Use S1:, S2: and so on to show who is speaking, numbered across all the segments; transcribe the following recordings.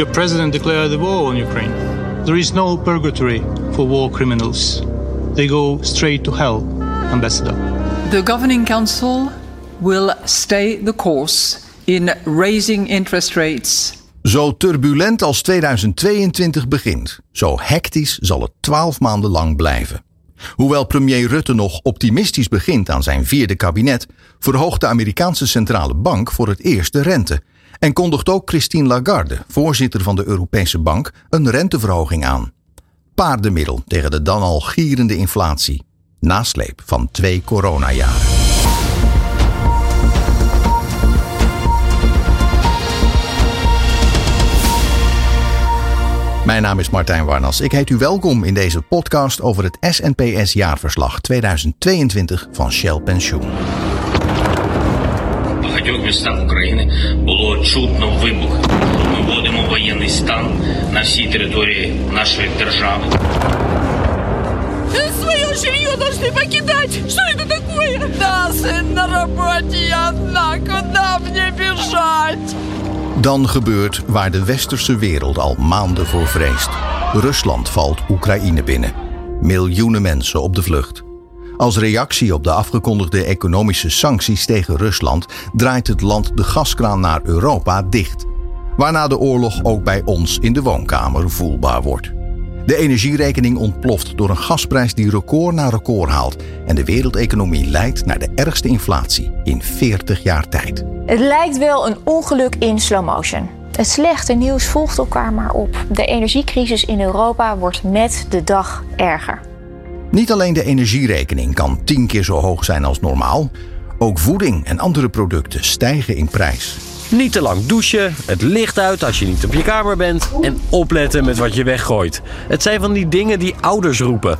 S1: Your president declared the war on Ukraine. There is no purgatory for war criminals. They go straight to hell, Ambassador.
S2: The Governing Council will stay the course in raising interest rates.
S3: Zo turbulent als 2022 begint, zo hectisch zal het twaalf maanden lang blijven. Hoewel premier Rutte nog optimistisch begint aan zijn vierde kabinet, verhoogt de Amerikaanse centrale bank voor het eerst de rente. En kondigt ook Christine Lagarde, voorzitter van de Europese Bank, een renteverhoging aan. Paardenmiddel tegen de dan al gierende inflatie. Nasleep van twee coronajaren. Mijn naam is Martijn Warnas. Ik heet u welkom in deze podcast over het SNPS jaarverslag 2022 van Shell Pensioen
S4: В багатьох містах України було чутно вибух. Ми вводимо воєнний стан на всій території нашої держави.
S5: Свое жилье должны покидать! Что это такое? Да, сын на работе, я одна. Куда мне бежать?
S3: Dan gebeurt waar de westerse wereld al maanden voor vreest. Rusland valt Oekraïne binnen. Miljoenen mensen op de vlucht. Als reactie op de afgekondigde economische sancties tegen Rusland draait het land de gaskraan naar Europa dicht. Waarna de oorlog ook bij ons in de woonkamer voelbaar wordt. De energierekening ontploft door een gasprijs die record na record haalt. En de wereldeconomie leidt naar de ergste inflatie in 40 jaar tijd.
S6: Het lijkt wel een ongeluk in slow motion. Het slechte nieuws volgt elkaar maar op. De energiecrisis in Europa wordt met de dag erger.
S3: Niet alleen de energierekening kan 10 keer zo hoog zijn als normaal. Ook voeding en andere producten stijgen in prijs.
S7: Niet te lang douchen, het licht uit als je niet op je kamer bent en opletten met wat je weggooit. Het zijn van die dingen die ouders roepen.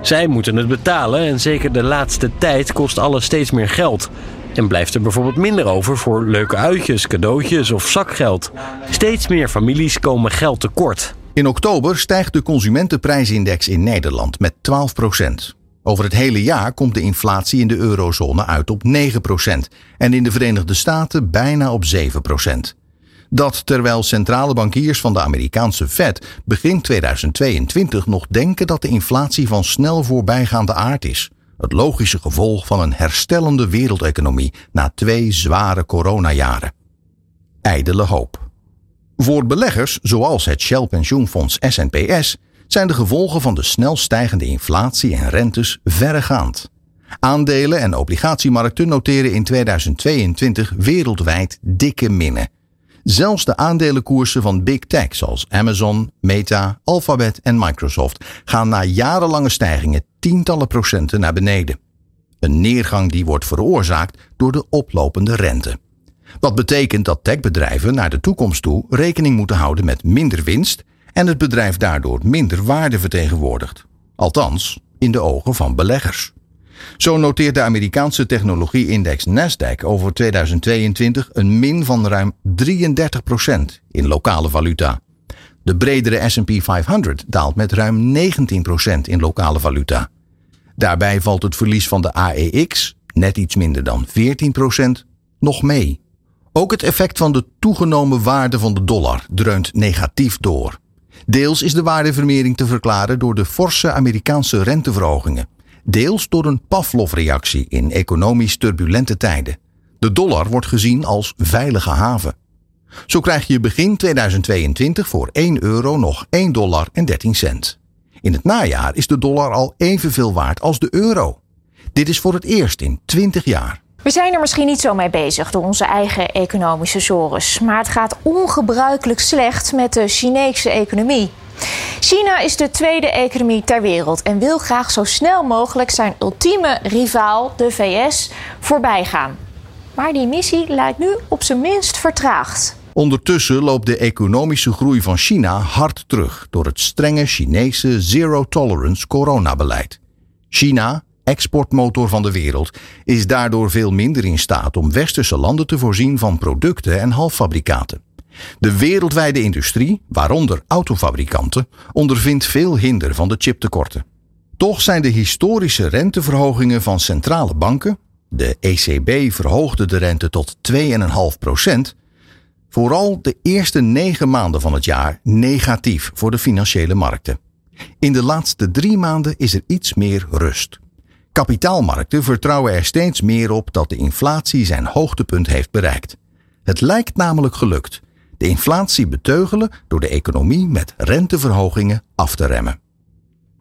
S7: Zij moeten het betalen en zeker de laatste tijd kost alles steeds meer geld. En blijft er bijvoorbeeld minder over voor leuke uitjes, cadeautjes of zakgeld. Steeds meer families komen geld tekort.
S3: In oktober stijgt de consumentenprijsindex in Nederland met 12% Over het hele jaar komt de inflatie in de eurozone uit op 9% en in de Verenigde Staten bijna op 7% Dat terwijl centrale bankiers van de Amerikaanse Fed begin 2022 nog denken dat de inflatie van snel voorbijgaande aard is. Het logische gevolg van een herstellende wereldeconomie na twee zware coronajaren. Ijdele hoop. Voor beleggers, zoals het Shell Pensioenfonds SNPS, zijn de gevolgen van de snel stijgende inflatie en rentes verregaand. Aandelen en obligatiemarkten noteren in 2022 wereldwijd dikke minnen. Zelfs de aandelenkoersen van big tech zoals Amazon, Meta, Alphabet en Microsoft gaan na jarenlange stijgingen tientallen procenten naar beneden. Een neergang die wordt veroorzaakt door de oplopende rente. Wat betekent dat techbedrijven naar de toekomst toe rekening moeten houden met minder winst en het bedrijf daardoor minder waarde vertegenwoordigt. Althans, in de ogen van beleggers. Zo noteert de Amerikaanse technologie-index Nasdaq over 2022 een min van ruim 33% in lokale valuta. De bredere SP 500 daalt met ruim 19% in lokale valuta. Daarbij valt het verlies van de AEX, net iets minder dan 14%, nog mee. Ook het effect van de toegenomen waarde van de dollar dreunt negatief door. Deels is de waardevermering te verklaren door de forse Amerikaanse renteverhogingen. Deels door een Pavlov-reactie in economisch turbulente tijden. De dollar wordt gezien als veilige haven. Zo krijg je begin 2022 voor 1 euro nog 1 dollar en 13 cent. In het najaar is de dollar al evenveel waard als de euro. Dit is voor het eerst in 20 jaar.
S6: We zijn er misschien niet zo mee bezig door onze eigen economische sores. Maar het gaat ongebruikelijk slecht met de Chinese economie. China is de tweede economie ter wereld en wil graag zo snel mogelijk zijn ultieme rivaal, de VS, voorbij gaan. Maar die missie lijkt nu op zijn minst vertraagd.
S3: Ondertussen loopt de economische groei van China hard terug door het strenge Chinese zero-tolerance coronabeleid. China, exportmotor van de wereld, is daardoor veel minder in staat om westerse landen te voorzien van producten en halffabrikaten. De wereldwijde industrie, waaronder autofabrikanten, ondervindt veel hinder van de chiptekorten. Toch zijn de historische renteverhogingen van centrale banken, de ECB verhoogde de rente tot 2,5 procent, Vooral de eerste negen maanden van het jaar negatief voor de financiële markten. In de laatste drie maanden is er iets meer rust. Kapitaalmarkten vertrouwen er steeds meer op dat de inflatie zijn hoogtepunt heeft bereikt. Het lijkt namelijk gelukt de inflatie beteugelen door de economie met renteverhogingen af te remmen.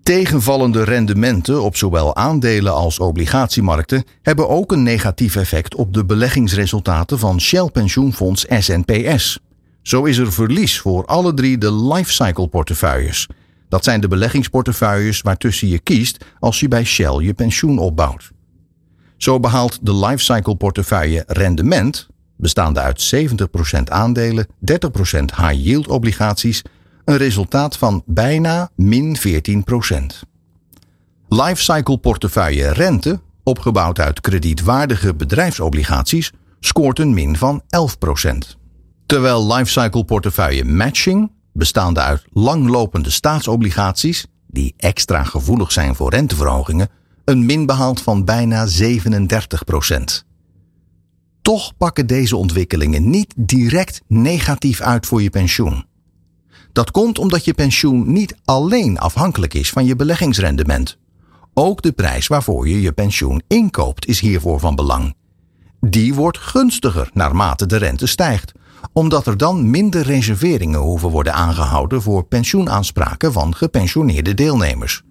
S3: Tegenvallende rendementen op zowel aandelen als obligatiemarkten hebben ook een negatief effect op de beleggingsresultaten van Shell pensioenfonds SNPS. Zo is er verlies voor alle drie de lifecycle portefeuilles. Dat zijn de beleggingsportefeuilles waartussen je kiest als je bij Shell je pensioen opbouwt. Zo behaalt de lifecycle portefeuille rendement, bestaande uit 70% aandelen, 30% high-yield obligaties, een resultaat van bijna min 14%. Lifecycle portefeuille rente, opgebouwd uit kredietwaardige bedrijfsobligaties, scoort een min van 11%. Terwijl lifecycle portefeuille matching, bestaande uit langlopende staatsobligaties, die extra gevoelig zijn voor renteverhogingen, een min behaalt van bijna 37% Toch pakken deze ontwikkelingen niet direct negatief uit voor je pensioen. Dat komt omdat je pensioen niet alleen afhankelijk is van je beleggingsrendement. Ook de prijs waarvoor je je pensioen inkoopt is hiervoor van belang. Die wordt gunstiger naarmate de rente stijgt, omdat er dan minder reserveringen hoeven worden aangehouden voor pensioenaanspraken van gepensioneerde deelnemers.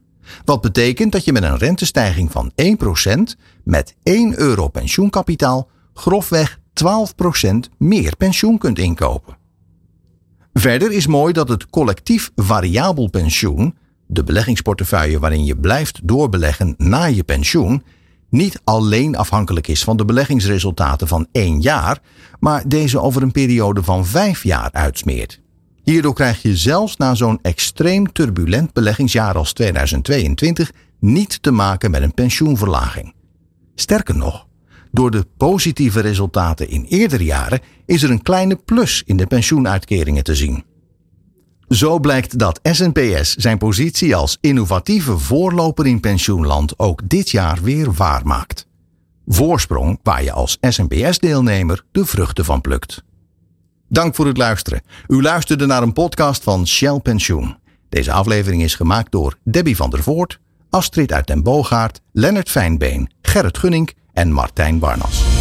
S3: Wat betekent dat je met een rentestijging van 1% met 1 euro pensioenkapitaal grofweg 12% meer pensioen kunt inkopen. Verder is mooi dat het collectief variabel pensioen, de beleggingsportefeuille waarin je blijft doorbeleggen na je pensioen, niet alleen afhankelijk is van de beleggingsresultaten van één jaar, maar deze over een periode van vijf jaar uitsmeert. Hierdoor krijg je zelfs na zo'n extreem turbulent beleggingsjaar als 2022 niet te maken met een pensioenverlaging. Sterker nog, door de positieve resultaten in eerdere jaren is er een kleine plus in de pensioenuitkeringen te zien. Zo blijkt dat SNPS zijn positie als innovatieve voorloper in pensioenland ook dit jaar weer waarmaakt. Voorsprong waar je als SNPS-deelnemer de vruchten van plukt. Dank voor het luisteren. U luisterde naar een podcast van Shell Pensioen. Deze aflevering is gemaakt door Debbie van der Voort, Astrid uit den Boogaard, Lennart Fijnbeen, Gerrit Gunning en Martijn Barnas.